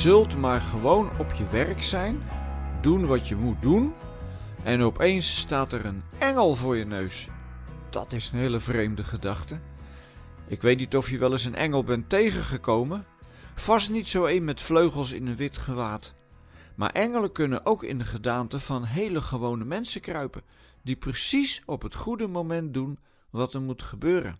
zult maar gewoon op je werk zijn, doen wat je moet doen, en opeens staat er een engel voor je neus. Dat is een hele vreemde gedachte. Ik weet niet of je wel eens een engel bent tegengekomen. Vast niet zo een met vleugels in een wit gewaad. Maar engelen kunnen ook in de gedaante van hele gewone mensen kruipen, die precies op het goede moment doen wat er moet gebeuren.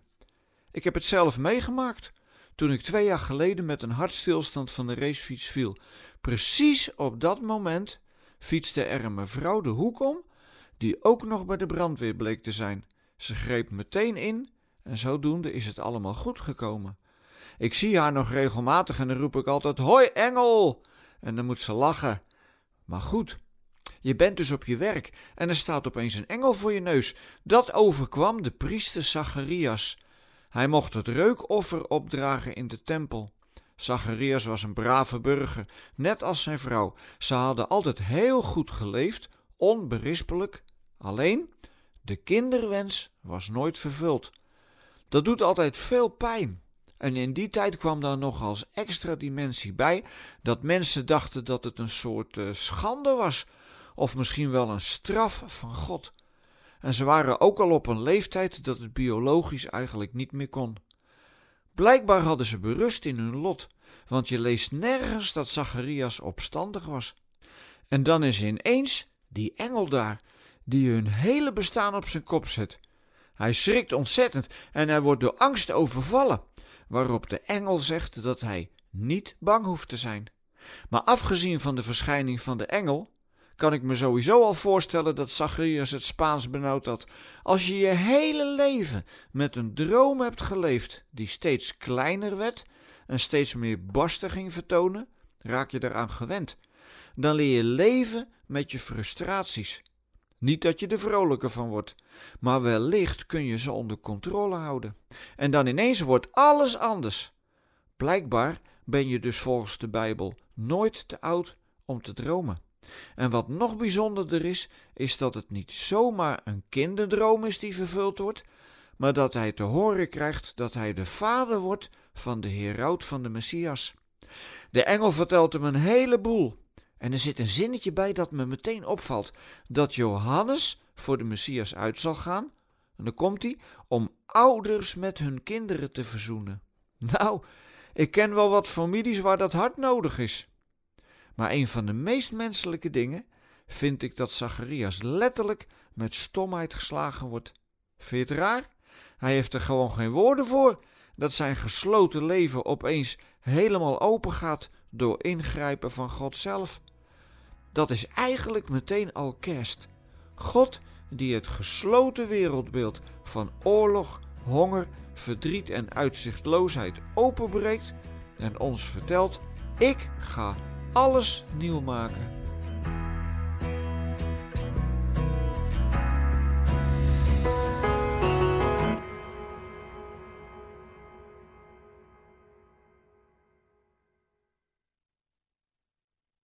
Ik heb het zelf meegemaakt toen ik twee jaar geleden met een hartstilstand van de racefiets viel. Precies op dat moment fietste er een mevrouw de hoek om, die ook nog bij de brandweer bleek te zijn. Ze greep meteen in en zodoende is het allemaal goed gekomen. Ik zie haar nog regelmatig en dan roep ik altijd: Hoi engel! En dan moet ze lachen. Maar goed, je bent dus op je werk en er staat opeens een engel voor je neus. Dat overkwam de priester Zacharias. Hij mocht het reukoffer opdragen in de tempel. Zacharias was een brave burger, net als zijn vrouw. Ze hadden altijd heel goed geleefd, onberispelijk. Alleen, de kinderwens was nooit vervuld. Dat doet altijd veel pijn. En in die tijd kwam daar nog als extra dimensie bij dat mensen dachten dat het een soort uh, schande was, of misschien wel een straf van God. En ze waren ook al op een leeftijd dat het biologisch eigenlijk niet meer kon. Blijkbaar hadden ze berust in hun lot, want je leest nergens dat Zacharias opstandig was. En dan is ineens die engel daar, die hun hele bestaan op zijn kop zet. Hij schrikt ontzettend en hij wordt door angst overvallen, waarop de engel zegt dat hij niet bang hoeft te zijn. Maar afgezien van de verschijning van de engel, kan ik me sowieso al voorstellen dat Zacharias het Spaans benauwd had. Als je je hele leven met een droom hebt geleefd die steeds kleiner werd en steeds meer barsten ging vertonen, raak je eraan gewend. Dan leer je leven met je frustraties. Niet dat je er vrolijker van wordt, maar wellicht kun je ze onder controle houden. En dan ineens wordt alles anders. Blijkbaar ben je dus volgens de Bijbel nooit te oud om te dromen. En wat nog bijzonderder is, is dat het niet zomaar een kinderdroom is die vervuld wordt, maar dat hij te horen krijgt dat hij de vader wordt van de heraut van de Messias. De engel vertelt hem een heleboel. En er zit een zinnetje bij dat me meteen opvalt: dat Johannes voor de Messias uit zal gaan. En dan komt hij om ouders met hun kinderen te verzoenen. Nou, ik ken wel wat families waar dat hard nodig is. Maar een van de meest menselijke dingen vind ik dat Zacharias letterlijk met stomheid geslagen wordt. Vind je het raar? Hij heeft er gewoon geen woorden voor dat zijn gesloten leven opeens helemaal open gaat door ingrijpen van God zelf. Dat is eigenlijk meteen al kerst. God die het gesloten wereldbeeld van oorlog, honger, verdriet en uitzichtloosheid openbreekt en ons vertelt: Ik ga alles nieuw maken.